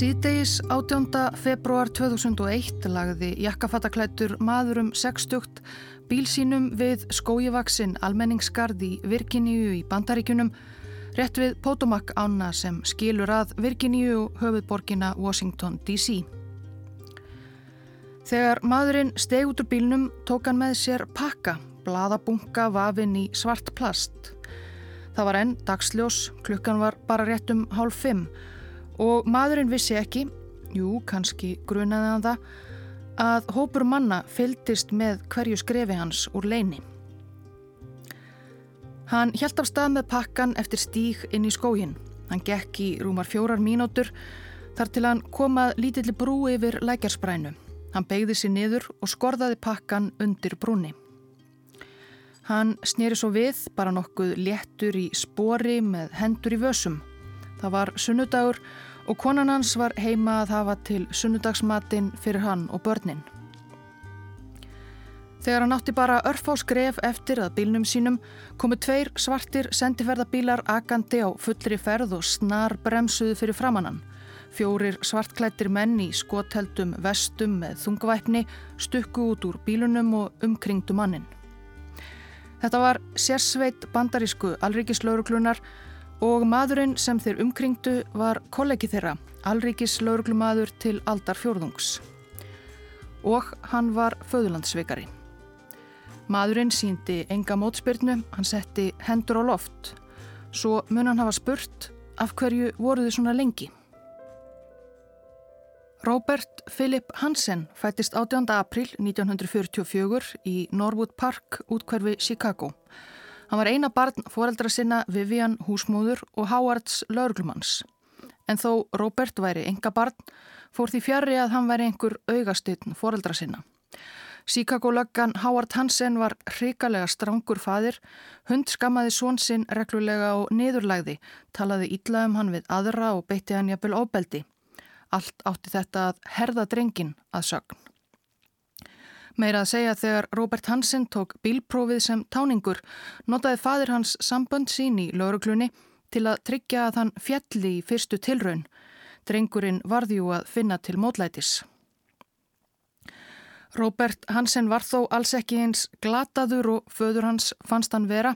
Síðdeis 18. februar 2001 lagði jakkafattaklættur maðurum 60 bíl sínum við skójivaksin almenningsgarð í Virginíu í Bandaríkunum rétt við Potomac ána sem skilur að Virginíu höfuðborgina Washington DC. Þegar maðurinn steg út úr bílnum tók hann með sér pakka, bladabunga vafinn í svart plast. Það var enn dagsljós, klukkan var bara rétt um hálf fimm og maðurinn vissi ekki, jú kannski grunaði hann það, að hópur manna fyldist með hverju skrefi hans úr leini. Hann hjælt af stað með pakkan eftir stíg inn í skógin. Hann gekk í rúmar fjórar mínútur þar til hann komað lítilli brú yfir lækjarsprænu. Hann beigði sér niður og skorðaði pakkan undir brúni. Hann snýri svo við, bara nokkuð léttur í spori með hendur í vösum. Það var sunnudagur og konan hans var heima að hafa til sunnudagsmatinn fyrir hann og börnin. Þegar hann átti bara örf á skref eftir að bílnum sínum komu tveir svartir sendiferðabílar akandi á fullri ferð og snar bremsuðu fyrir framannan. Fjórir svartklættir menn í skotheldum vestum með þungvæpni stukku út úr bílunum og umkringdu mannin. Þetta var sérsveit bandarísku alríkislauruglunar og maðurinn sem þeir umkringdu var kollegi þeirra, alríkis lauruglumadur til aldar fjórðungs. Og hann var föðulandsveikari. Maðurinn síndi enga mótspyrnu, hann setti hendur á loft. Svo mun hann hafa spurt af hverju voruði svona lengi. Robert Philip Hansen fættist 18. april 1944 í Norwood Park útkverfi Chicago. Hann var eina barn foreldra sinna Vivian húsmóður og Howards laurglumans. En þó Robert væri enga barn fór því fjari að hann væri einhver augastinn foreldra sinna. Chicago-löggan Howard Hansen var hrikalega strangur fadir, hund skammaði svon sinn reglulega og niðurlægði, talaði ítla um hann við aðra og beitti hann jafnvel óbeldi. Allt átti þetta að herða drengin að sögn. Meira að segja þegar Robert Hansen tók bílprófið sem táningur notaði fadir hans sambönd sín í lauruglunni til að tryggja að hann fjalli í fyrstu tilraun. Drengurinn varðjú að finna til mótlætis. Robert Hansen var þó alls ekki eins glataður og föður hans fannst hann vera.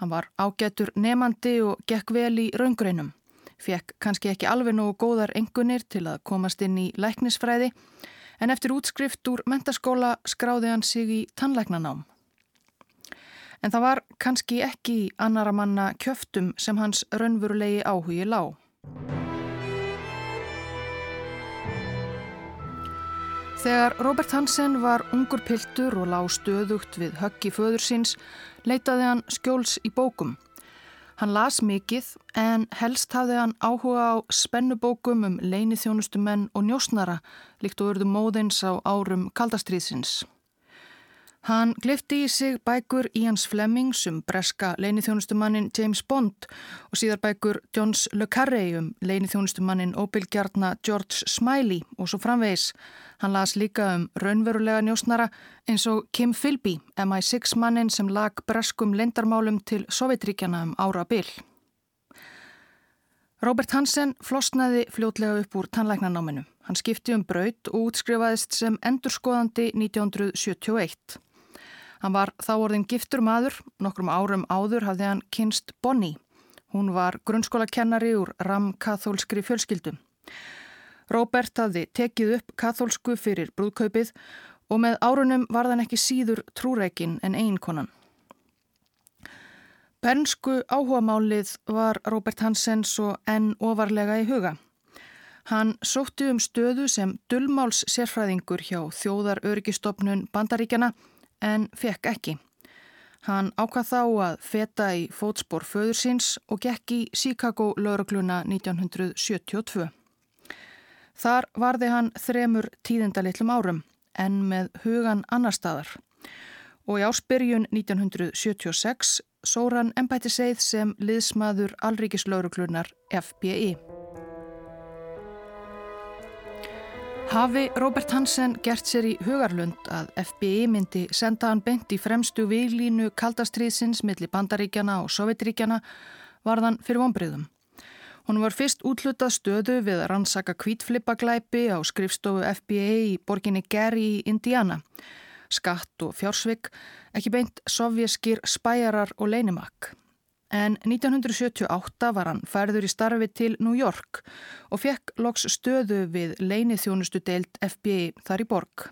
Hann var ágætur nefandi og gekk vel í raungreinum. Fekk kannski ekki alveg nógu góðar engunir til að komast inn í læknisfræði en eftir útskrift úr mentaskóla skráði hann sig í tannleiknanám. En það var kannski ekki annara manna kjöftum sem hans raunvurulegi áhugi lág. Þegar Robert Hansen var ungur piltur og lág stöðugt við höggi föður síns, leitaði hann skjóls í bókum. Hann las mikið en helst hafði hann áhuga á spennubókum um leinithjónustumenn og njósnara líkt og urðu móðins á árum kaldastriðsins. Hann glifti í sig bækur Ians Flemings um breska leinithjónustumannin James Bond og síðar bækur Johns Le Carré um leinithjónustumannin óbylgjarna George Smiley og svo framvegis. Hann las líka um raunverulega njósnara eins og Kim Philby, MI6 mannin sem lag breskum lendarmálum til Sovjetríkjana um ára byll. Robert Hansen flosnaði fljótlega upp úr tannlæknanáminu. Hann skipti um braut og útskrifaðist sem endurskoðandi 1971. Hann var þá orðin giftur maður, nokkrum árum áður hafði hann kynst Bonnie. Hún var grunnskólakennari úr ram-kathólskri fjölskyldu. Robert hafði tekið upp kathólsku fyrir brúðkaupið og með árunum var þann ekki síður trúreikin en einkonan. Bernsku áhugamálið var Robert Hansen svo enn ofarlega í huga. Hann sótti um stöðu sem dullmáls sérfræðingur hjá þjóðar öryggistofnun bandaríkjana en fekk ekki. Hann ákvað þá að feta í fótspór föður síns og gekk í Chicago laurugluna 1972. Þar varði hann þremur tíðindalittlum árum en með hugan annar staðar og í áspyrjun 1976 sóran ennbætti segð sem liðsmaður Alríkislauruglunar FBI. Hafi Robert Hansen gert sér í hugarlund að FBI myndi senda hann beint í fremstu viglínu kaldastriðsins millir bandaríkjana og sovjetríkjana var þann fyrir vonbriðum. Hún var fyrst útlutað stöðu við að rannsaka kvítflippaglæpi á skrifstofu FBA í borginni Gary í Indiana. Skatt og fjársvig, ekki beint sovjeskir spæjarar og leinimakk. En 1978 var hann færður í starfi til New York og fekk loks stöðu við leinithjónustu deilt FBI þar í borg.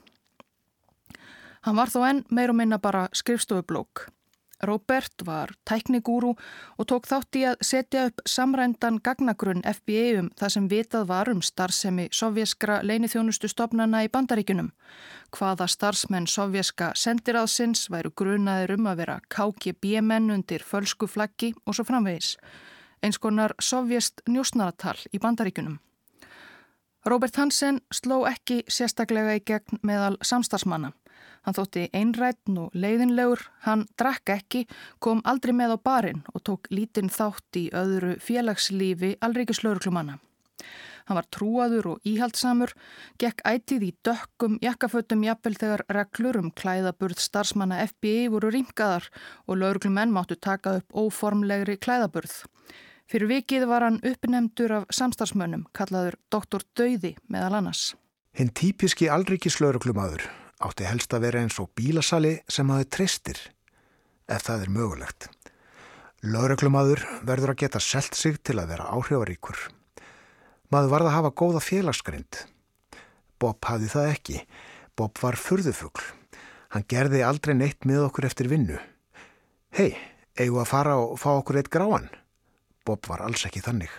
Hann var þó enn meir og minna bara skrifstofublók. Robert var tæknigúru og tók þátt í að setja upp samrændan gagnagrunn FBI um það sem vitað var um starfsemi sovjeskra leinithjónustu stopnana í bandaríkunum. Hvaða starfsmenn sovjeska sendiráðsins væru grunaðir um að vera KGB-menn undir fölsku flaggi og svo framvegis. Eins konar sovjest njósnaratal í bandaríkunum. Robert Hansen sló ekki sérstaklega í gegn meðal samstarfsmanna. Hann þótti einrætn og leiðinlegur, hann drakk ekki, kom aldrei með á barinn og tók lítinn þátt í öðru félagslífi alríkislauruklumanna. Hann var trúaður og íhaldsamur, gekk ætið í dökkum jakkafötum jafnvel þegar reglur um klæðaburð starfsmanna FBI voru ringaðar og lauruklumenn máttu taka upp óformlegri klæðaburð. Fyrir vikið var hann uppnefndur af samstarfsmönnum, kallaður Dr. Dauði meðal annars. Hinn típiski alríkislauruklumadur átti helst að vera eins og bílasali sem aðeins treystir, ef það er mögulegt. Laureglumadur verður að geta selt sig til að vera áhrifaríkur. Maður varð að hafa góða félagsgrind. Bob hafði það ekki. Bob var furðufugl. Hann gerði aldrei neitt með okkur eftir vinnu. Hei, eigum að fara og fá okkur eitt gráan? Bob var alls ekki þannig.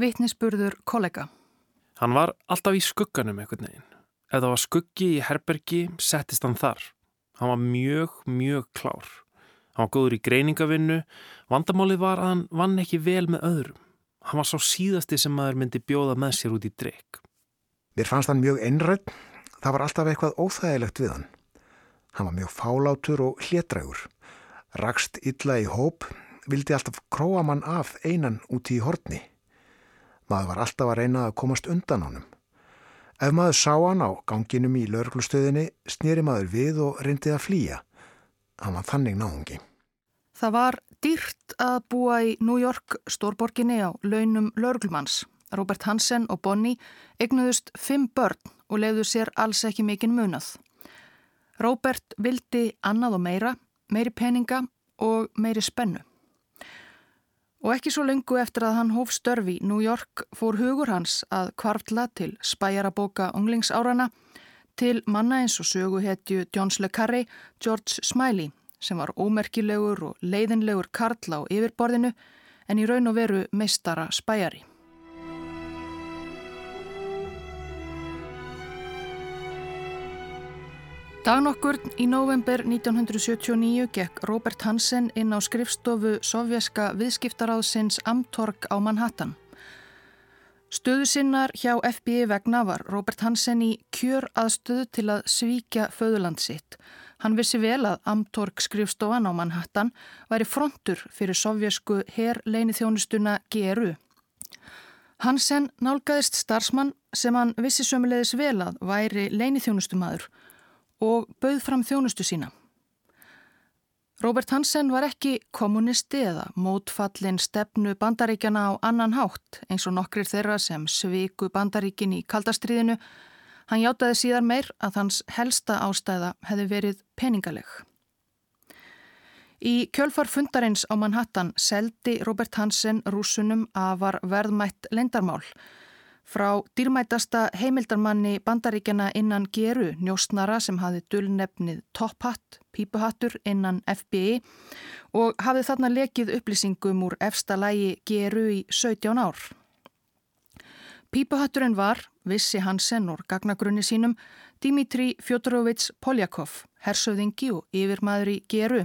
Vittnisspurður kollega. Hann var alltaf í skugganum eitthvað neginn. Ef það var skuggi í herbergi, settist hann þar. Hann var mjög, mjög klár. Hann var góður í greiningavinnu. Vandamálið var að hann vann ekki vel með öðrum. Hann var svo síðasti sem maður myndi bjóða með sér út í drikk. Mér fannst hann mjög einrætt. Það var alltaf eitthvað óþægilegt við hann. Hann var mjög fálátur og hlétrægur. Rakst illa í hóp, vildi alltaf króa mann af einan úti í hortni. Maður var alltaf að reyna að komast undan honum. Ef maður sá hann á ganginum í laurglustöðinni snýri maður við og reyndið að flýja. Hann var þannig náðungi. Það var dýrt að búa í New York stórborginni á launum laurglumanns. Robert Hansen og Bonnie egnuðust fimm börn og leiðu sér alls ekki mikinn munað. Robert vildi annað og meira, meiri peninga og meiri spennu. Og ekki svo lengu eftir að hann hóf störfi New York fór hugur hans að kvartla til spæjarabóka unglingsárana til manna eins og söguhetju Johns le Carré, George Smiley sem var ómerkilegur og leiðinlegur karl á yfirborðinu en í raun og veru meistara spæjari. Dagnokkurn í november 1979 gekk Robert Hansen inn á skrifstofu sovjaska viðskiptaráðsins Amtorg á Manhattan. Stöðu sinnar hjá FBI vegna var Robert Hansen í kjör aðstöðu til að svíkja föðuland sitt. Hann vissi vel að Amtorg skrifstofan á Manhattan væri frontur fyrir sovjasku herrleini þjónustuna GRU. Hansen nálgæðist starfsmann sem hann vissi sömulegis vel að væri leini þjónustumadur og bauð fram þjónustu sína. Robert Hansen var ekki kommunisti eða mótfallin stefnu bandaríkjana á annan hátt eins og nokkrir þeirra sem sviku bandaríkin í kaldastriðinu. Hann hjátaði síðar meir að hans helsta ástæða hefði verið peningaleg. Í kjölfar fundarins á Manhattan seldi Robert Hansen rúsunum að var verðmætt lendarmál frá dýrmætasta heimildarmanni bandaríkjana innan Geru, njóstnara sem hafi dullnefnið Topphatt, pípuhattur innan FBI og hafið þarna lekið upplýsingum úr efsta lægi Geru í 17 ár. Pípuhatturinn var, vissi Hansen úr gagnagrunni sínum, Dimitri Fjodorovits Poljakov, hersöðingi og yfirmaður í Geru.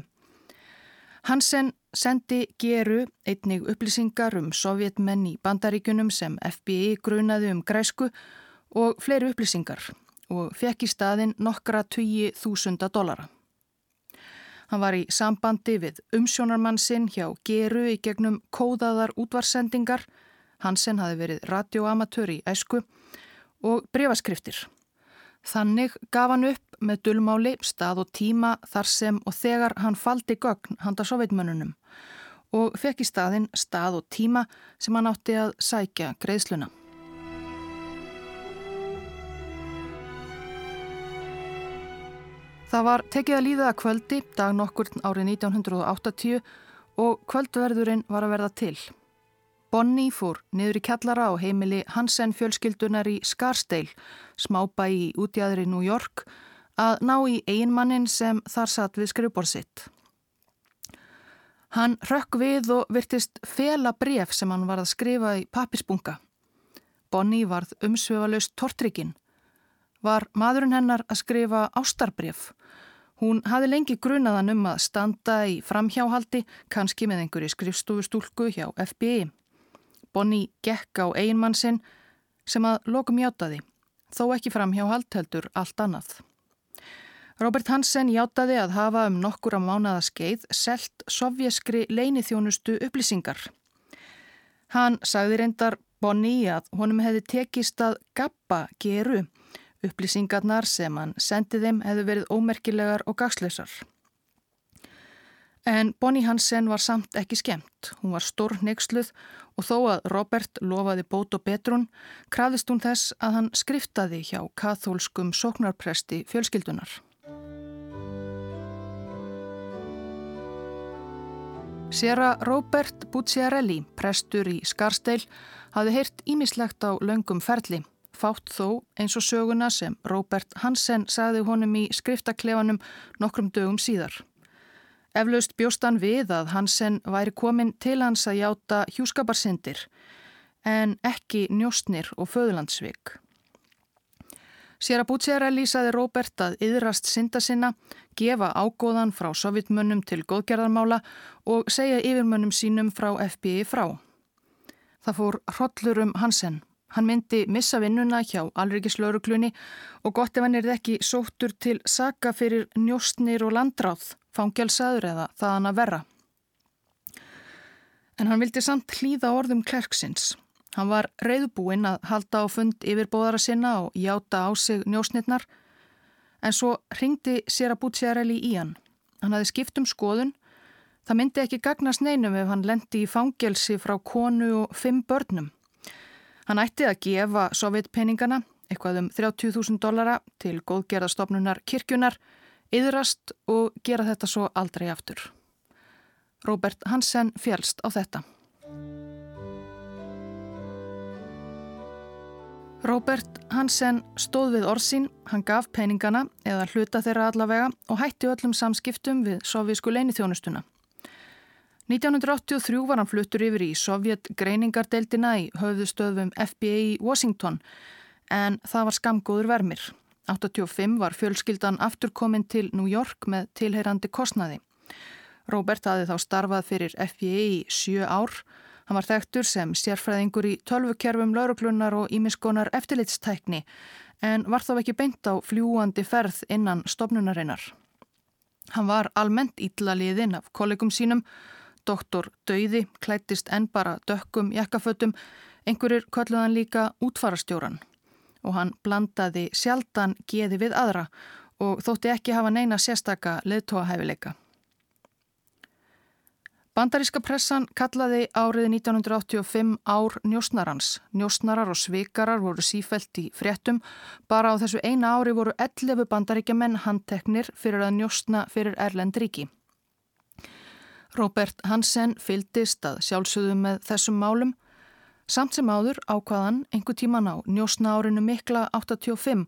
Hansen sendi Geru einnig upplýsingar um sovjetmenn í bandaríkunum sem FBI grunaði um græsku og fleiri upplýsingar og fekk í staðin nokkra 20.000 dollara. Hann var í sambandi við umsjónarmann sinn hjá Geru í gegnum kóðaðar útvarsendingar, Hansen hafi verið radioamatör í æsku og breyfaskriftir. Þannig gaf hann upp með dulmáli stað og tíma þar sem og þegar hann faldi gögn handa sovjetmönnunum og fekk í staðin stað og tíma sem hann átti að sækja greiðsluna. Það var tekið að líða að kvöldi dag nokkur árið 1980 og kvöldverðurinn var að verða til. Bonnie fór niður í kjallara á heimili Hansen fjölskyldunar í Scarsdale, smábæ í útjæðri New York, að ná í einmannin sem þar satt við skrifborsitt. Hann rökk við og virtist fela bref sem hann var að skrifa í pappisbunga. Bonnie varð umsveifalust tortrikinn. Var maðurinn hennar að skrifa ástarbref. Hún hafi lengi grunaðan um að standa í framhjáhaldi, kannski með einhverju skrifstofustúlku hjá FBI. Bonnie gekk á einmann sinn sem að lokum hjátaði, þó ekki framhjáhald heldur allt annað. Robert Hansen hjátaði að hafa um nokkur á mánaða skeið selt sovjeskri leinithjónustu upplýsingar. Hann sagði reyndar Bonnie að honum hefði tekist að gappa geru. Upplýsingarnar sem hann sendi þeim hefði verið ómerkilegar og gagslausar. En Bonnie Hansen var samt ekki skemmt. Hún var stór neyksluð og þó að Robert lofaði bót og betrun krafðist hún þess að hann skriftaði hjá kathólskum sóknarpresti fjölskyldunar. Sera Robert Bucciarelli, prestur í Scarsdale, hafði heyrt ímislegt á löngum ferli. Fátt þó eins og söguna sem Robert Hansen sagði honum í skriftaklefanum nokkrum dögum síðar. Eflaust bjóstan við að Hansen væri komin til hans að játa hjúskaparsindir en ekki njóstnir og föðlandsvik. Sér að Bútsjærelli saði Róbert að yðrast synda sinna, gefa ágóðan frá sovjetmönnum til góðgerðarmála og segja yfirmönnum sínum frá FBI frá. Það fór hrollur um Hansen. Hann myndi missa vinnuna hjá alrikislauruglunni og gott ef hann er ekki sóttur til saka fyrir njóstnir og landráð, fangjalsaður eða það hann að verra. En hann vildi samt hlýða orðum klerksins. Hann var reyðbúinn að halda á fund yfirbóðara sinna og játa á sig njósnirnar en svo ringdi sér að bútt sér í hann. Hann hafi skipt um skoðun. Það myndi ekki gagnast neinum ef hann lendi í fangelsi frá konu og fimm börnum. Hann ætti að gefa sovjetpenningana, eitthvað um 30.000 dollara, til góðgerðastofnunar kirkjunar, yðrast og gera þetta svo aldrei aftur. Robert Hansen fjálst á þetta. Robert Hansen stóð við orðsín, hann gaf peningana eða hluta þeirra allavega og hætti öllum samskiptum við sovjísku leinithjónustuna. 1983 var hann fluttur yfir í sovjet greiningardeildina í höfðustöðum FBI í Washington en það var skamgóður vermir. 85 var fjölskyldan afturkominn til New York með tilheyrandi kostnaði. Robert hafi þá starfað fyrir FBI í sjö ár Hann var þekktur sem sérfræðingur í tölvukerfum lauruglunar og ímiskonar eftirlitstækni en var þá ekki beint á fljúandi ferð innan stopnunarinnar. Hann var almennt ítla liðinn af kollegum sínum, doktor Dauði klættist enn bara dökkum jakkafötum, einhverjir kölluðan líka útfarastjóran og hann blandaði sjaldan geði við aðra og þótti ekki hafa neina sérstaka leðtóahæfileika. Bandaríska pressan kallaði árið 1985 ár njósnarans. Njósnarar og svikarar voru sífælt í fréttum. Bara á þessu eina ári voru 11 bandaríkjaman handteknir fyrir að njósna fyrir Erlend ríki. Robert Hansen fyldist að sjálfsögðu með þessum málum. Samt sem áður ákvaðan einhver tíman á njósna árinu mikla 85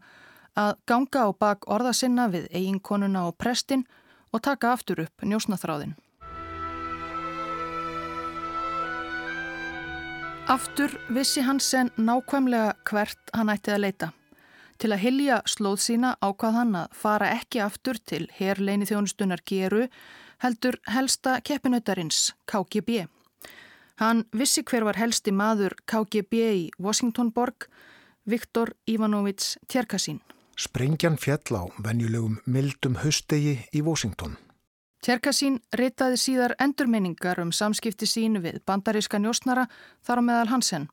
að ganga á bak orða sinna við eiginkonuna og prestin og taka aftur upp njósnaþráðin. Aftur vissi Hansen nákvæmlega hvert hann ætti að leita. Til að hilja slóð sína ákvað hann að fara ekki aftur til herleini þjónustunar Geru heldur helsta keppinautarins KGB. Hann vissi hver var helsti maður KGB í Washingtonborg, Viktor Ivanovits Tjerkasín. Sprengjan fjall á venjulegum mildum haustegi í Washington. Tjerkasín ritaði síðar endurminningar um samskipti sínu við bandaríska njósnara þar á meðal Hansen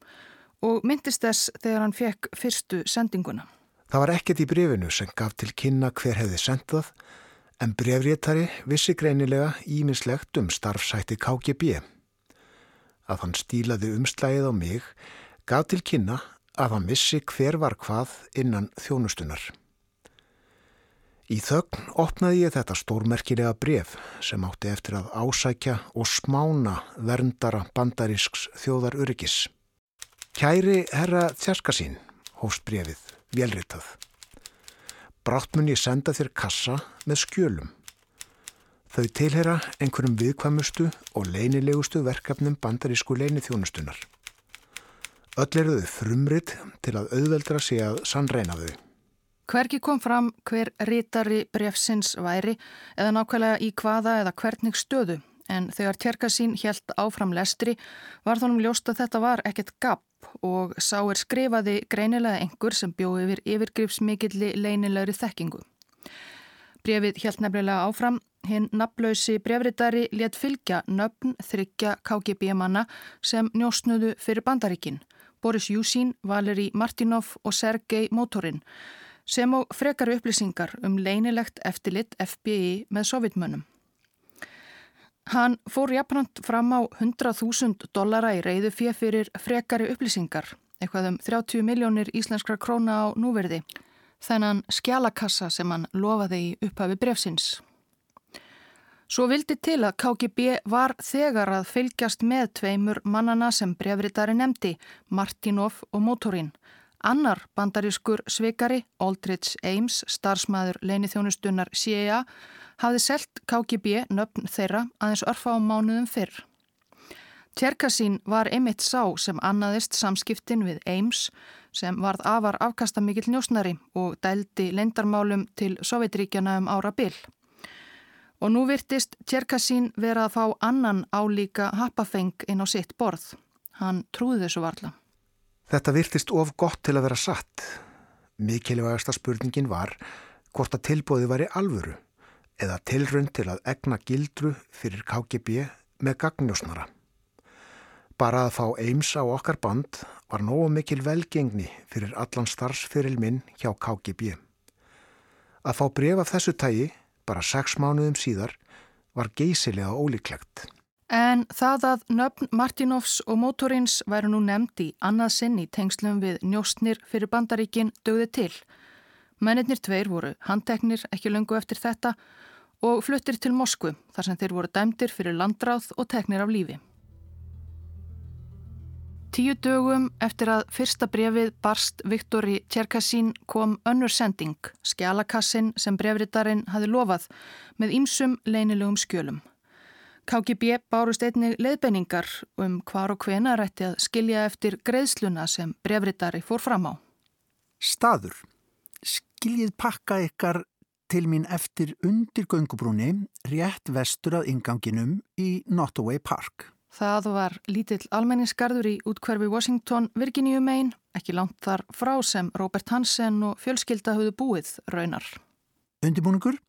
og myndist þess þegar hann fekk fyrstu sendinguna. Það var ekkert í brefinu sem gaf til kynna hver hefði sendað en brefréttari vissi greinilega ímislegt um starfsætti KGB. Að hann stílaði umslægið á mig gaf til kynna að hann vissi hver var hvað innan þjónustunar. Í þögn opnaði ég þetta stórmerkilega bref sem átti eftir að ásækja og smána verndara bandarísks þjóðar öryggis. Kæri herra Þjarskasín, hófst brefið, velritað. Brátt mun ég senda þér kassa með skjölum. Þau tilhera einhverjum viðkvæmustu og leinilegustu verkefnum bandarísku leinithjónustunar. Öll eru þau frumrit til að auðveldra sig að sannreina þau. Hverki kom fram hver rítari brefsins væri eða nákvæmlega í hvaða eða hvernig stöðu en þegar Tjerkasín helt áfram lestri var þónum ljóst að þetta var ekkert gapp og sá er skrifaði greinilega einhver sem bjóði yfir yfirgrifsmikilli leinilegri þekkingu. Brefið helt nefnilega áfram Hinn naflausi brefritari let fylgja nöfn þryggja KGB manna sem njóstnudu fyrir bandaríkin, Boris Júsín, Valeri Martinov og Sergei Motorin, sem og frekari upplýsingar um leinilegt eftirlit FBI með sovitmönnum. Hann fór jafnant fram á 100.000 dollara í reyðu fjö fyrir frekari upplýsingar, eitthvað um 30 miljónir íslenskra króna á núverði, þennan skjálakassa sem hann lofaði í upphafi brefsins. Svo vildi til að KGB var þegar að fylgjast með tveimur mannana sem brefritari nefndi, Martinov og Motorin. Annar bandarískur svikari, Aldrich Ames, starfsmæður leinithjónustunnar CIA, hafði selt KGB nöfn þeirra aðeins örfa á mánuðum fyrr. Tjerkasín var einmitt sá sem annaðist samskiptin við Ames sem varð afar afkastamikill njósnari og dældi lendarmálum til Sovjetríkjana um ára byll. Og nú virtist Tjerkasín vera að fá annan álíka happafeng inn á sitt borð. Hann trúði þessu varla. Þetta virtist of gott til að vera satt. Mikilvægasta spurningin var hvort að tilbóði var í alvöru eða tilrönd til að egna gildru fyrir KGB með gagnjósnara. Bara að fá eims á okkar band var nógu mikil velgengni fyrir allan starfsfyril minn hjá KGB. Að fá bref af þessu tægi bara sex mánuðum síðar, var geysilega ólíklegt. En það að nöfn Martinovs og Motorins væri nú nefnd í annað sinn í tengslum við njóstnir fyrir bandaríkin döði til. Mennirnir tveir voru handteknir ekki lungu eftir þetta og fluttir til Moskvu þar sem þeir voru dæmdir fyrir landráð og teknir af lífi. Tíu dögum eftir að fyrsta brefið barst Viktori Tjerkasín kom önnur sending, skjálakassin sem brefritarinn hafi lofað með ýmsum leinilegum skjölum. KGB bárust einnig leiðbenningar um hvar og hvena rætti að skilja eftir greiðsluna sem brefritari fór fram á. Staður. Skiljið pakka ykkar til mín eftir undir göngubrúni rétt vestur að inganginum í Nottaway Park. Það var lítill almenningsgarður í útkverfi Washington, Virginia Main, ekki langt þar frá sem Robert Hansen og fjölskylda höfðu búið raunar. Undibúningur,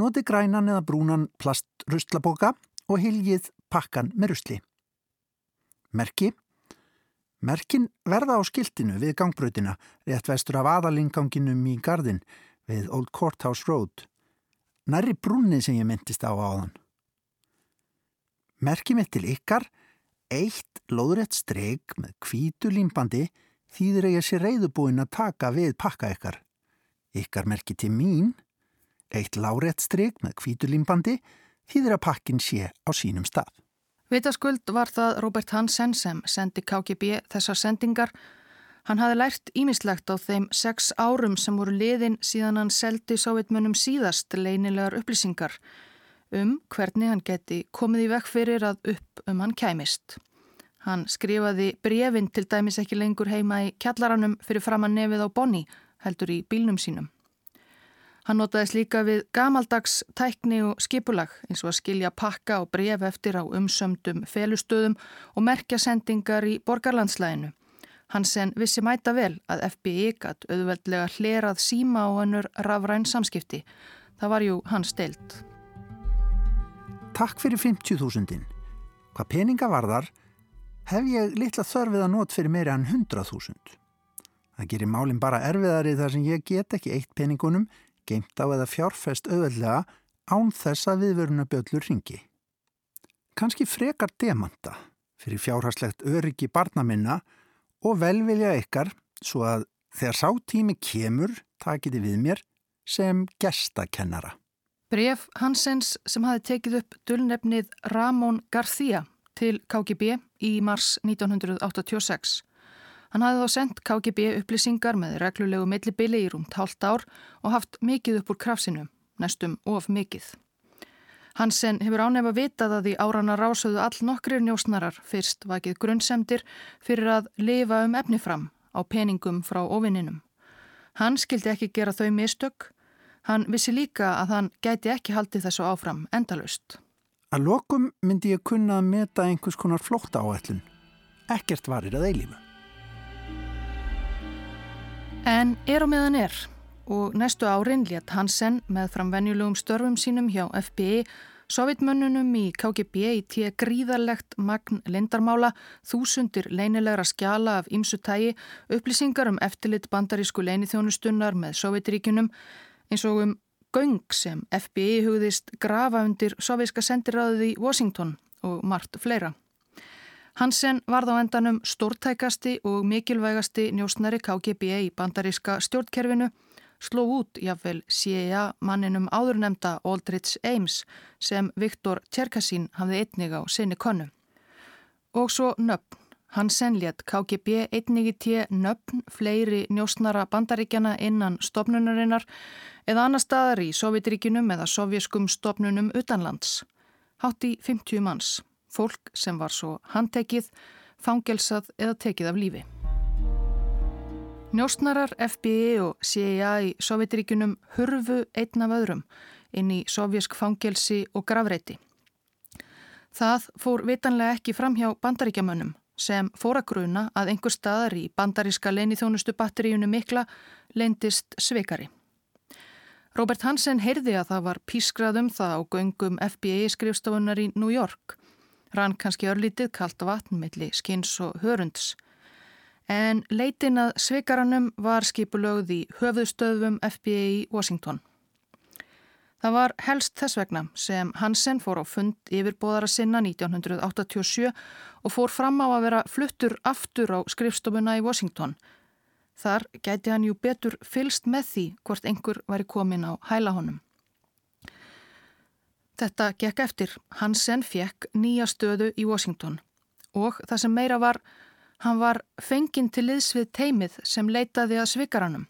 noti grænan eða brúnan plastrustlaboka og hiljið pakkan með rustli. Merki. Merkin verða á skiltinu við gangbröðina, rétt vestur af aðalinganginum í gardin við Old Courthouse Road. Næri brúni sem ég myndist á áðan. Merkið mitt til ykkar, eitt lóðrætt streik með kvítu límbandi þýðir að ég sé reyðubúin að taka við pakka ykkar. Ykkar merkið til mín, eitt lárætt streik með kvítu límbandi þýðir að pakkin sé á sínum stað. Vitaskuld var það Robert Hansen sem sendi KGB þessar sendingar. Hann hafi lært ímislegt á þeim sex árum sem voru liðin síðan hann seldi sávitmönnum síðast leinilegar upplýsingar um hvernig hann geti komið í vekk fyrir að upp um hann kæmist. Hann skrifaði brefin til dæmis ekki lengur heima í kjallaranum fyrir fram að nefið á Bonni, heldur í bílnum sínum. Hann notaðis líka við gamaldags tækni og skipulag eins og að skilja pakka og bref eftir á umsömdum felustöðum og merkja sendingar í borgarlandslæginu. Hansen vissi mæta vel að FBI gatt auðveldlega hlerað síma og hannur rafræn samskipti. Það var jú hans steilt. Takk fyrir 50.000. Hvað peninga varðar hef ég litla þörfið að nót fyrir meira en 100.000. Það gerir málinn bara erfiðari þar sem ég get ekki eitt peningunum geimt á eða fjárfest auðveldlega án þess að viðvöruna bjöllur ringi. Kanski frekar demanta, fyrir fjárhagslegt öryggi barna minna og velvilja ykkar svo að þegar sá tími kemur takiti við mér sem gestakennara. Bref Hansens sem hafi tekið upp dullnefnið Ramón García til KGB í mars 1986. Hann hafði þá sendt KGB upplýsingar með reglulegu millibili í rúmt hálft ár og haft mikið upp úr krafsinu, næstum of mikið. Hansen hefur ánefa vitað að í árana rásöðu all nokkrir njósnarar fyrst vakið grunnsemdir fyrir að lifa um efni fram á peningum frá ofinninum. Hann skildi ekki gera þau mistök. Hann vissi líka að hann gæti ekki haldið þessu áfram endalust. Að lokum myndi ég kunna að meta einhvers konar flótta áætlun. Ekkert varir að eilífu. En er á meðan er og næstu árin létt Hansen með framvenjulegum störfum sínum hjá FBI Sovjetmönnunum í KGB í tíu gríðarlegt magn lindarmála, þúsundir leinilegra skjala af ymsutægi, upplýsingar um eftirlit bandarísku leinithjónustunnar með Sovjetríkunum eins og um göng sem FBI hugðist grafa undir sovjíska sendiráðið í Washington og margt fleira. Hansen varð á endanum stórtækasti og mikilvægasti njósnari KGB í bandaríska stjórnkerfinu sló út jáfnvel CIA manninum áðurnemda Aldrich Ames sem Viktor Tjerkasín hafði einnig á sinni konu. Og svo nöfn. Hansen létt KGB einnig í tíu nöfn fleiri njósnara bandaríkjana innan stopnunarinnar eða annar staðar í Sovjetríkinum eða sovjeskum stopnunum utanlands. Hátt í 50 manns, fólk sem var svo handtekið, fangelsað eða tekið af lífi. Njóstnarar FBI og CIA í Sovjetiríkunum hurfu einn af öðrum inn í sovjersk fangelsi og gravreiti. Það fór vitanlega ekki fram hjá bandaríkjamönnum sem fór að gruna að einhver staðar í bandaríska leinithjónustu batteríunu mikla leindist sveikari. Robert Hansen heyrði að það var pískraðum það á göngum FBI skrifstofunar í New York. Rann kannski örlítið kallt vatn milli skins og hörunds en leitin að sveikaranum var skipulögð í höfuðstöðum FBI í Washington. Það var helst þess vegna sem Hansen fór á fund yfirbóðara sinna 1987 og fór fram á að vera fluttur aftur á skrifstofuna í Washington. Þar gæti hann jú betur fylst með því hvort einhver væri komin á hæla honum. Þetta gekk eftir. Hansen fekk nýja stöðu í Washington og það sem meira var Hann var fenginn til liðs við teimið sem leitaði að svikaranum.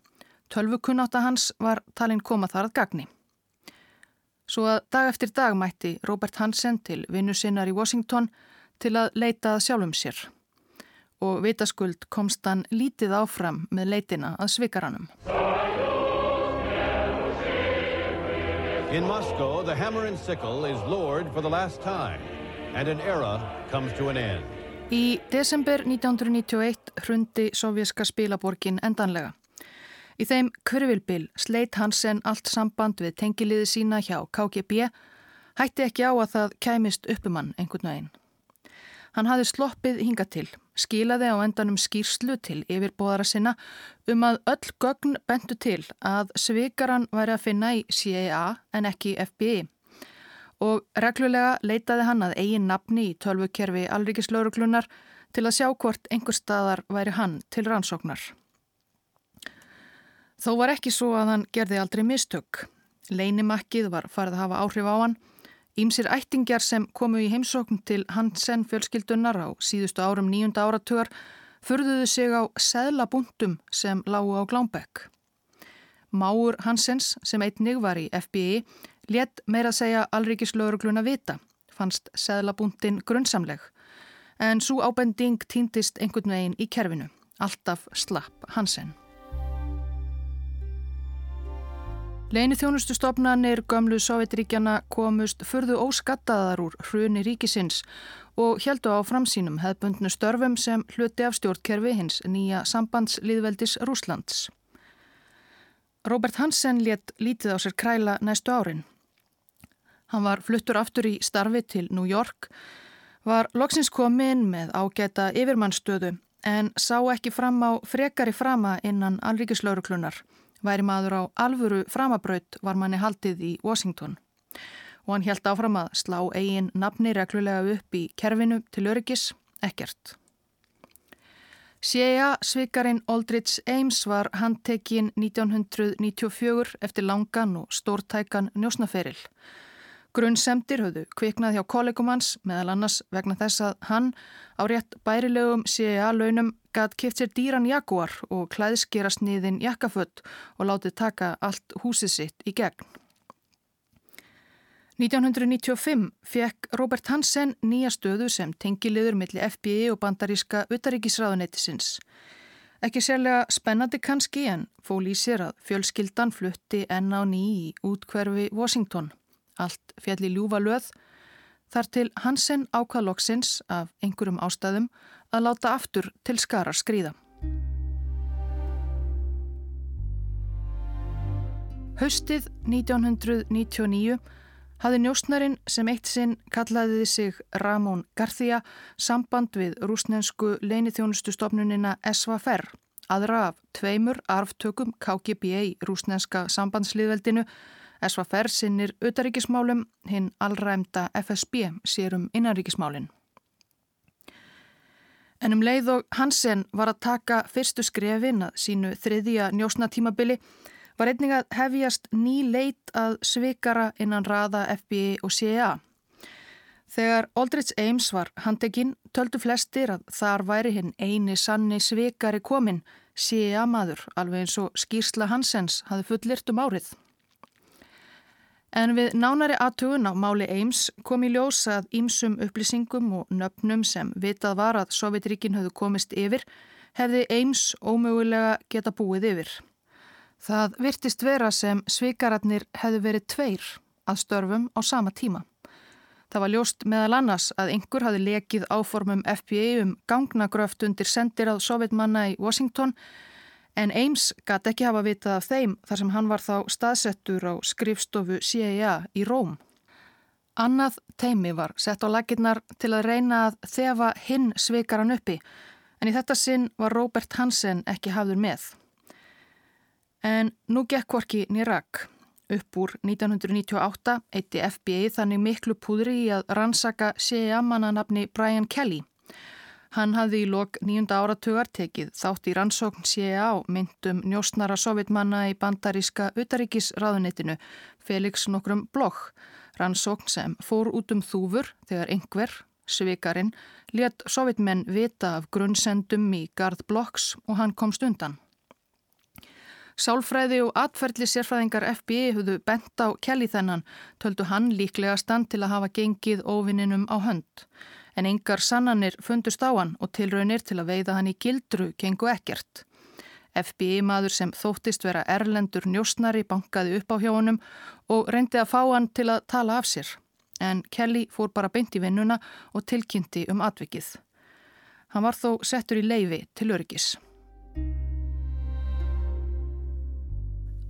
Tölvukunnáta hans var talinn koma þar að gagni. Svo að dag eftir dag mætti Robert Hansen til vinnu sinnar í Washington til að leita að sjálfum sér. Og vitaskuld komst hann lítið áfram með leitina að svikaranum. In Moscow, the hammer and sickle is lowered for the last time and an era comes to an end. Í desember 1991 hrundi sovjerska spilaborgin endanlega. Í þeim kurvilbil sleit Hansen allt samband við tengiliði sína hjá KGB, hætti ekki á að það kæmist uppumann einhvern veginn. Hann hafði sloppið hinga til, skilaði á endanum skýrslu til yfirbóðara sinna um að öll gögn bentu til að svikaran væri að finna í CIA en ekki FBI og reglulega leitaði hann að eigin nafni í tölvukerfi alríkislauruglunar til að sjá hvort einhver staðar væri hann til rannsóknar. Þó var ekki svo að hann gerði aldrei mistök. Leinimakkið var farið að hafa áhrif á hann. Ímsir ættingjar sem komu í heimsókn til Hansen fjölskyldunar á síðustu árum nýjunda áratugar förðuðu sig á seðlabúndum sem lágu á Glámbekk. Máur Hansens sem einnig var í FBI Létt meira að segja alríkislaurugluna vita, fannst seðlabúndin grunnsamleg, en svo ábending týndist einhvern veginn í kerfinu, alltaf slapp Hansen. Leini þjónustustofnanir gömlu Sovjetríkjana komust fyrðu óskattaðar úr hruni ríkisins og heldu á framsínum hefðbundnu störfum sem hluti af stjórnkerfi hins nýja sambandsliðveldis Rúslands. Robert Hansen létt lítið á sér kræla næstu árin. Hann var fluttur aftur í starfi til New York, var loksins komin með ágæta yfirmannstöðu en sá ekki fram á frekari frama innan alríkislauruklunar. Væri maður á alvöru framabraut var manni haldið í Washington og hann held áfram að slá eigin nafni reglulega upp í kerfinu til öryggis ekkert. CIA svikarinn Aldrich Ames var handtekinn 1994 eftir langan og stórtækan njósnaferil. Grunnsemdir höfðu kviknað hjá kollegumans meðal annars vegna þess að hann á rétt bærilegum CIA-launum gætt kipt sér dýran jaguar og klæðskera sniðin jakkafött og látið taka allt húsið sitt í gegn. 1995 fekk Robert Hansen nýja stöðu sem tengiliður millir FBI og bandaríska utaríkisráðuneytisins. Ekki sérlega spennandi kannski en fól í sér að fjölskyldan flutti enn á ný í útkverfi Washington. Allt fjall í ljúfa löð þar til Hansen ákvaðlokksins af einhverjum ástæðum að láta aftur til skarar skrýða. Haustið 1999 hafði njóstnarinn sem eitt sinn kallaði sig Ramón García samband við rúsnensku leinithjónustustofnunina SVFR, aðra af tveimur arftökum KGB í rúsnenska sambandsliðveldinu. SVFR sinnir utaríkismálum, hinn allræmda FSB sérum innanríkismálinn. En um leið og Hansen var að taka fyrstu skrefin að sínu þriðja njósnatímabili var einning að hefjast ný leit að svikara innan raða FBI og CIA. Þegar Aldrich Ames var handekinn töldu flestir að þar væri hinn eini sanni svikari komin, CIA maður, alveg eins og skýrsla Hansens hafi fullirt um árið. En við nánari aðtugun á máli Ames kom í ljós að ímsum upplýsingum og nöfnum sem vitað var að Sovjetríkin höfðu komist yfir hefði Ames ómögulega geta búið yfir. Það virtist vera sem svikararnir hefðu verið tveir að störfum á sama tíma. Það var ljóst meðal annars að einhver hafi lekið áformum FBI um gangnagröft undir sendir að sovjetmanna í Washington en Ames gæti ekki hafa vitað af þeim þar sem hann var þá staðsettur á skrifstofu CIA í Róm. Annað teimi var sett á laginnar til að reyna að þefa hinn svikaran uppi en í þetta sinn var Robert Hansen ekki hafður með. En nú gekk hvorki nýrak. Upp úr 1998 eitti FBI þannig miklu púðri í að rannsaka CIA-mannanabni Brian Kelly. Hann hafði í lok nýjunda áratugar tekið þátt í rannsókn CIA á myndum njóstnara sovjetmanna í bandaríska utaríkisraðunitinu Felix nokkrum Bloch. Rannsókn sem fór út um þúfur þegar einhver, svikarinn, let sovjetmenn vita af grunnsendum í Garð Blocks og hann komst undan. Sálfræði og atferðli sérfræðingar FBI höfðu bent á kelli þennan, töldu hann líklega stand til að hafa gengið óvinninum á hönd. En engar sannanir fundust á hann og tilraunir til að veiða hann í gildru gengu ekkert. FBI maður sem þóttist vera erlendur njósnari bankaði upp á hjá honum og reyndi að fá hann til að tala af sér. En Kelly fór bara beint í vinnuna og tilkynnti um atvikið. Hann var þó settur í leifi til öryggis.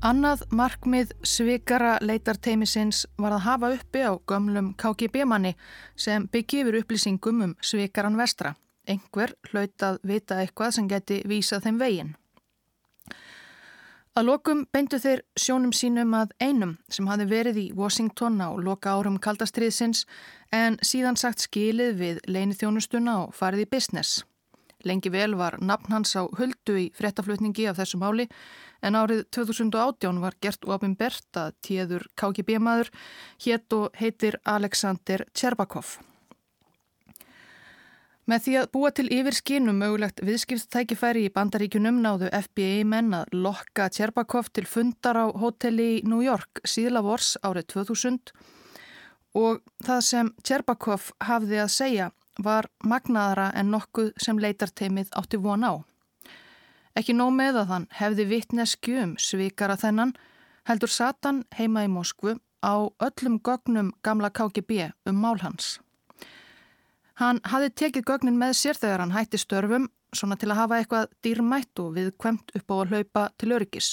Annað markmið svikara leitarteimisins var að hafa uppi á gömlum KGB-manni sem byggjifur upplýsingum um svikaran vestra. Engver hlaut að vita eitthvað sem geti vísa þeim veginn. Að lokum beindu þeir sjónum sínum að einum sem hafi verið í Washington á loka árum kaldastriðsins en síðan sagt skilið við leinið þjónustuna og farið í business. Lengi vel var nafn hans á huldu í frettaflutningi af þessu máli en árið 2018 var gert ofinbert að tíður KGB-maður hétt og heitir Alexander Tjerbakov. Með því að búa til yfir skinum mögulegt viðskipstækifæri í bandaríkunum náðu FBI menn að lokka Tjerbakov til fundar á hotelli í New York síðla vors árið 2000 og það sem Tjerbakov hafði að segja var magnaðara en nokkuð sem leitarteimið átti von á. Ekki nóg með að hann hefði vittnesku um svikara þennan, heldur Satan heima í Moskvu á öllum gögnum gamla KGB um mál hans. Hann hafði tekið gögnin með sér þegar hann hætti störfum, svona til að hafa eitthvað dýrmætt og viðkvæmt upp á að hlaupa til öryggis.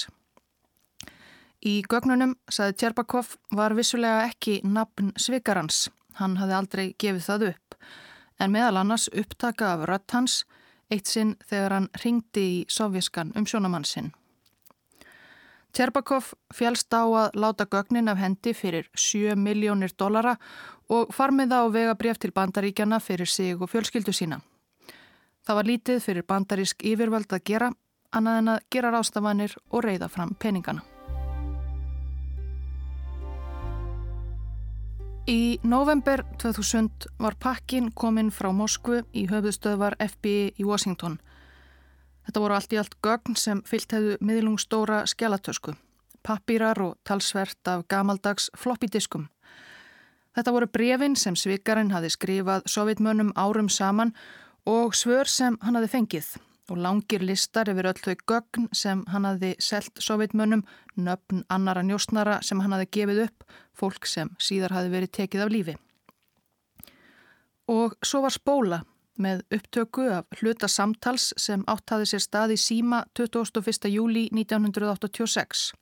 Í gögnunum, saði Tjerbakov, var vissulega ekki nafn svikarans. Hann hafði aldrei gefið það upp en meðal annars upptaka af rött hans eitt sinn þegar hann ringdi í sovjaskan um sjónamann sinn. Tjerbakov fjálst á að láta gögnin af hendi fyrir 7 miljónir dollara og farmið á vegabref til bandaríkjana fyrir sig og fjölskyldu sína. Það var lítið fyrir bandarísk yfirvöld að gera, annað en að gera rástafanir og reyða fram peningana. Í november 2000 var pakkin kominn frá Moskvu í höfðustöðvar FBI í Washington. Þetta voru allt í allt gögn sem fyllt hefðu miðlungstóra skjálatösku, pappýrar og talsvert af gamaldags floppydiskum. Þetta voru brefin sem svikarinn hafi skrifað sovjetmönnum árum saman og svör sem hann hafi fengið og langir listar yfir öll þau gögn sem hann hafi selt sovjetmönnum, nöfn annara njóstnara sem hann hafi gefið upp, fólk sem síðar hafi verið tekið af lífi. Og svo var spóla með upptöku af hluta samtals sem áttaði sér stað í síma 21. júli 1986.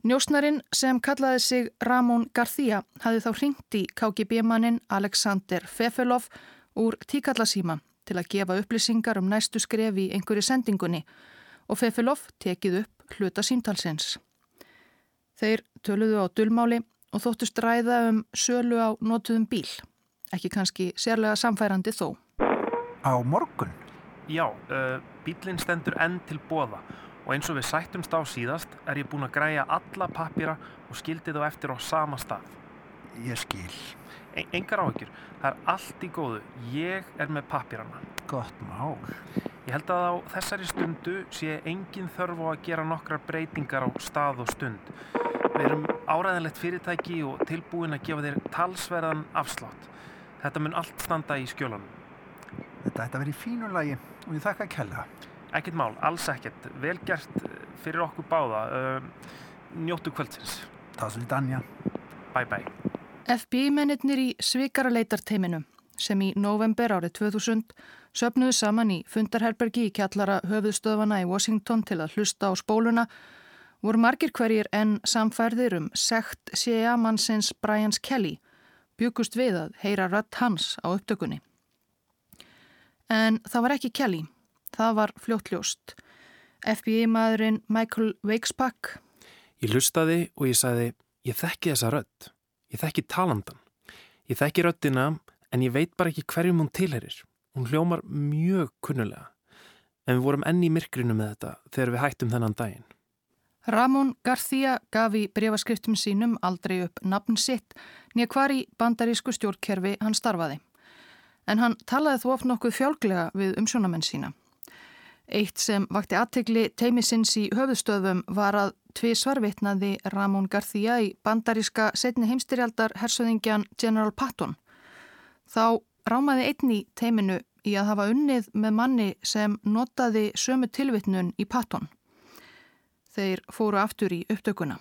Njósnarin sem kallaði sig Ramón García hafði þá ringt í KGB-mannin Alexander Fefelov úr tíkallasíma til að gefa upplýsingar um næstu skref í einhverju sendingunni og Fefelov tekið upp hluta síntalsins. Þeir töluðu á dulmáli og þóttust ræða um sölu á notuðum bíl ekki kannski sérlega samfærandi þó. Á morgun? Já, uh, bílinn stendur enn til bóða og eins og við sættumst á síðast er ég búin að græja alla pappira og skildi þá eftir á sama stað. Ég skil. En, engar áhyggjur, það er allt í góðu. Ég er með pappirana. Gott mál. Ég held að á þessari stundu sé engin þörf á að gera nokkrar breytingar á stað og stund. Við erum áræðanlegt fyrirtæki og tilbúin að gefa þér talsverðan afslátt. Þetta mun allt standa í skjólanum. Þetta ætti að vera í fínu lagi og ég þakka að kella. Ekkert mál, alls ekkert. Vel gert eh, fyrir okkur báða. Uh, njóttu kvöldsins. Það svolítið Anja. Bye bye. FBI-mennir í svikaraleitarteiminu sem í november árið 2000 söpnuðu saman í fundarherbergi í kjallara höfuðstöðvana í Washington til að hlusta á spóluna voru margir hverjir en samfærðir um sekt CIA mannsins Brian Kelly byggust við að heyra rött hans á upptökunni. En það var ekki Kelly, það var fljóttljóst. FBI-maðurinn Michael Wakesback. Ég lustaði og ég sagði, ég þekki þessa rött, ég þekki talandan. Ég þekki röttina en ég veit bara ekki hverjum hún tilherir. Hún hljómar mjög kunnulega. En við vorum enni í myrkrinu með þetta þegar við hættum þennan daginn. Ramón García gaf í breyfaskriftum sínum aldrei upp nafn sitt nýja hvar í bandarísku stjórnkerfi hann starfaði. En hann talaði þó oft nokkuð fjálglega við umsjónamenn sína. Eitt sem vakti aðtegli teimisins í höfustöðum var að tvi svarvitnaði Ramón García í bandaríska setni heimstyrjaldar hersöðingjan General Patton. Þá rámaði einn í teiminu í að hafa unnið með manni sem notaði sömu tilvitnun í Patton. Þeir fóru aftur í upptökuna.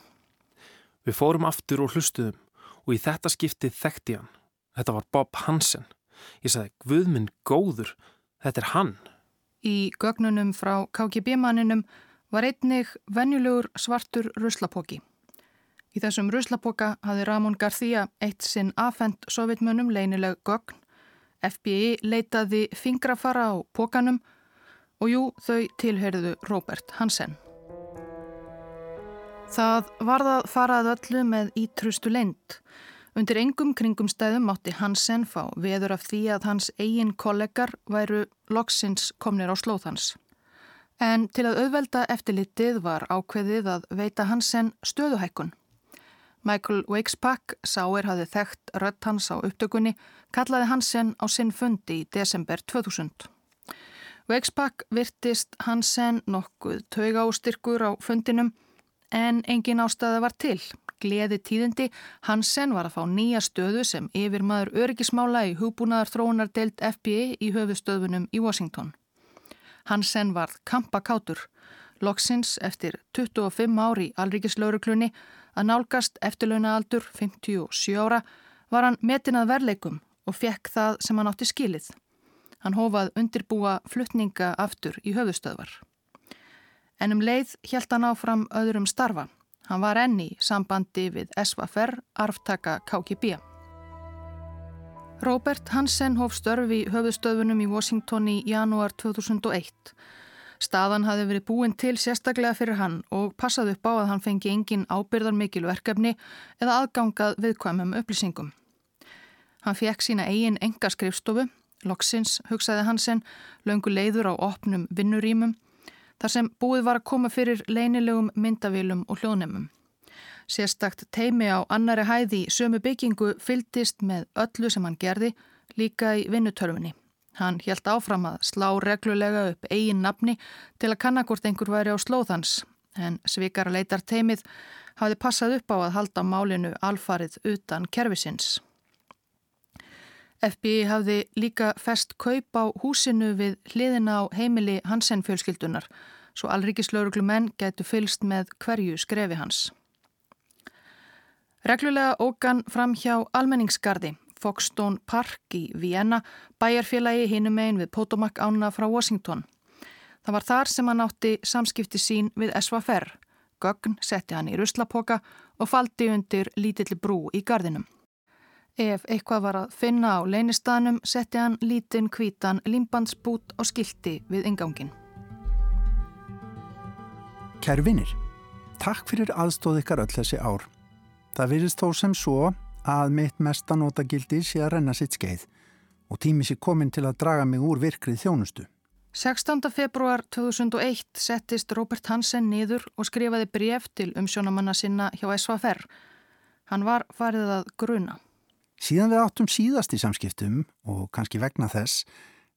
Við fórum aftur og hlustuðum og í þetta skiptið þekkti hann. Þetta var Bob Hansen. Ég sagði, Guðminn góður, þetta er hann. Í gögnunum frá KGB-manninum var einnig venjulegur svartur ruslapóki. Í þessum ruslapoka hafði Ramón García eitt sinn afhengt sovjetmönnum leinileg gögn. FBI leitaði fingrafara á pókanum og jú, þau tilherðu Robert Hansen. Það varðað farað öllu með ítrustu leint. Undir engum kringumstæðum mátti Hansen fá veður af því að hans eigin kollegar væru loksins komnir á slóðhans. En til að auðvelda eftirlitið var ákveðið að veita Hansen stöðuhækkun. Michael Wakespack, sáir hafði þekkt rött hans á upptökunni, kallaði Hansen á sinn fundi í desember 2000. Wakespack virtist Hansen nokkuð tauga ástyrkur á fundinum En engin ástæða var til. Gleði tíðindi, Hansen var að fá nýja stöðu sem yfir maður öryggismála í hugbúnaðar þróunardelt FBI í höfustöðunum í Washington. Hansen var kampakátur. Loksins eftir 25 ári í alríkislauruklunni að nálgast eftirlaunaaldur 57 ára var hann metin að verleikum og fekk það sem hann átti skilið. Hann hófað undirbúa flutninga aftur í höfustöðvar en um leið hjælt hann áfram öðrum starfa. Hann var enni sambandi við SVFR, arftaka KGB. Robert Hansen hóf störfi höfðustöðunum í Washington í janúar 2001. Staðan hafi verið búin til sérstaklega fyrir hann og passaði upp á að hann fengi engin ábyrðar mikil verkefni eða aðgangað viðkvæmum upplýsingum. Hann fekk sína eigin enga skrifstofu Loksins hugsaði Hansen löngu leiður á opnum vinnurýmum þar sem búið var að koma fyrir leinilegum myndavílum og hljóðnemum. Sérstakt teimi á annari hæði sömu byggingu fyldist með öllu sem hann gerði líka í vinnutörfunni. Hann helt áfram að slá reglulega upp eigin nafni til að kannakort einhver væri á slóðans en svikara leitar teimið hafði passað upp á að halda málinu alfarið utan kervisins. FBI hafði líka fest kaup á húsinu við hliðina á heimili Hansen fjölskyldunar svo alrikislauruglu menn getur fylst með hverju skrefi hans. Reglulega ógan fram hjá almenningsgardi Foxstone Park í Vienna bæjarfélagi hinum einn við Potomac ána frá Washington. Það var þar sem hann átti samskipti sín við SVFR. Gögn setti hann í ruslapoka og faldi undir lítilli brú í gardinum. Ef eitthvað var að finna á leinistanum setti hann lítinn kvítan limbandsbút og skildi við ingangin. Kæru vinnir, takk fyrir aðstóð ykkar öll þessi ár. Það virðist þó sem svo að mitt mesta notagildi sé að renna sitt skeið og tími sé komin til að draga mig úr virkrið þjónustu. 16. februar 2001 settist Robert Hansen niður og skrifaði bref til umsjónamanna sinna hjá SVFR. Hann var farið að gruna. Síðan við áttum síðast í samskiptum og kannski vegna þess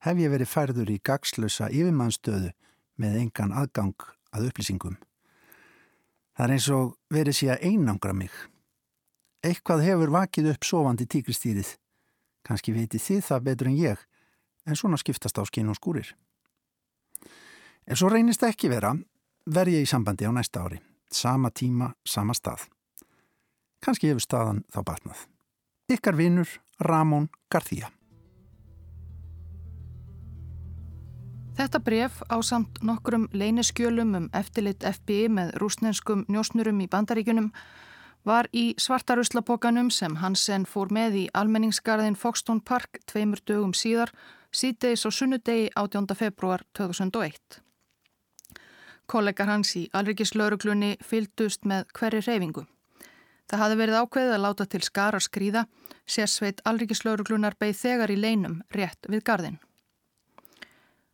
hef ég verið færður í gagslösa yfirmannstöðu með engan aðgang að upplýsingum. Það er eins og verið sé að einangra mig. Eitthvað hefur vakið upp sofandi tíkristýrið. Kannski veitir þið það betur en ég, en svona skiptast á skinn og skúrir. Ef svo reynist ekki vera, verð ég í sambandi á næsta ári. Sama tíma, sama stað. Kannski hefur staðan þá batnað. Ykkar vinnur Ramón García. Þetta bref á samt nokkrum leyniskjölum um eftirlit FBI með rúsnenskum njósnurum í bandaríkunum var í svartaruslapokanum sem Hansen fór með í almenningsgarðin Foxton Park tveimur dögum síðar, síðdeis og sunnudegi 18. februar 2001. Kollegar hans í alrikislauruglunni fyldust með hverju reyfingu. Það hafði verið ákveðið að láta til skara skrýða, sérsveit alrikislauruglunar beigð þegar í leinum rétt við gardin.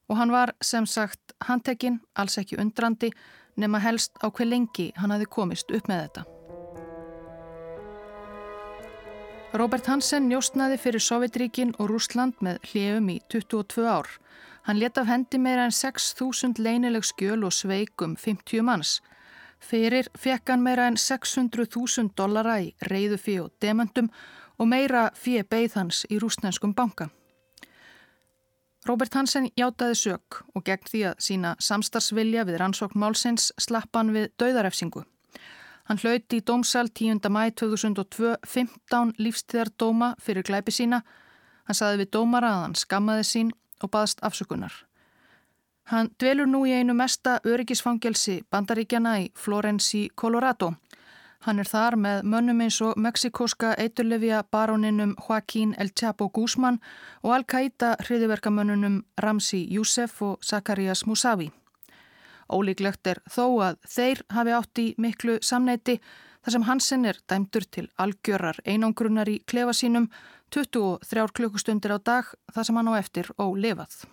Og hann var sem sagt handtekinn, alls ekki undrandi, nema helst á hver lengi hann hafi komist upp með þetta. Robert Hansen njóstnaði fyrir Sovjetríkin og Rúsland með hljefum í 22 ár. Hann let af hendi meira en 6.000 leinileg skjöl og sveikum 50 manns. Fyrir fekk hann meira en 600.000 dollara í reyðu fyrir og demandum og meira fyrir beigð hans í rúsnenskum banka. Robert Hansen hjátaði sög og gegn því að sína samstarsvilja við rannsókn málsins slappan við dauðarefsingu. Hann hlauti í dómsal 10. mæ 2002 15 lífstíðardóma fyrir glæpi sína. Hann saði við dómara að hann skammaði sín og baðst afsökunar. Hann dvelur nú í einu mesta öryggisfangelsi bandaríkjana í Florence, Colorado. Hann er þar með mönnum eins og meksikóska eiturlefja baróninum Joaquín El Chapo Guzman og Al-Qaida hriðiverkamönnunum Ramzi Youssef og Zacharias Musavi. Ólíklegt er þó að þeir hafi átt í miklu samneiti þar sem Hansen er dæmdur til algjörar einangrunar í klefa sínum 23 klukkustundir á dag þar sem hann á eftir ólefað.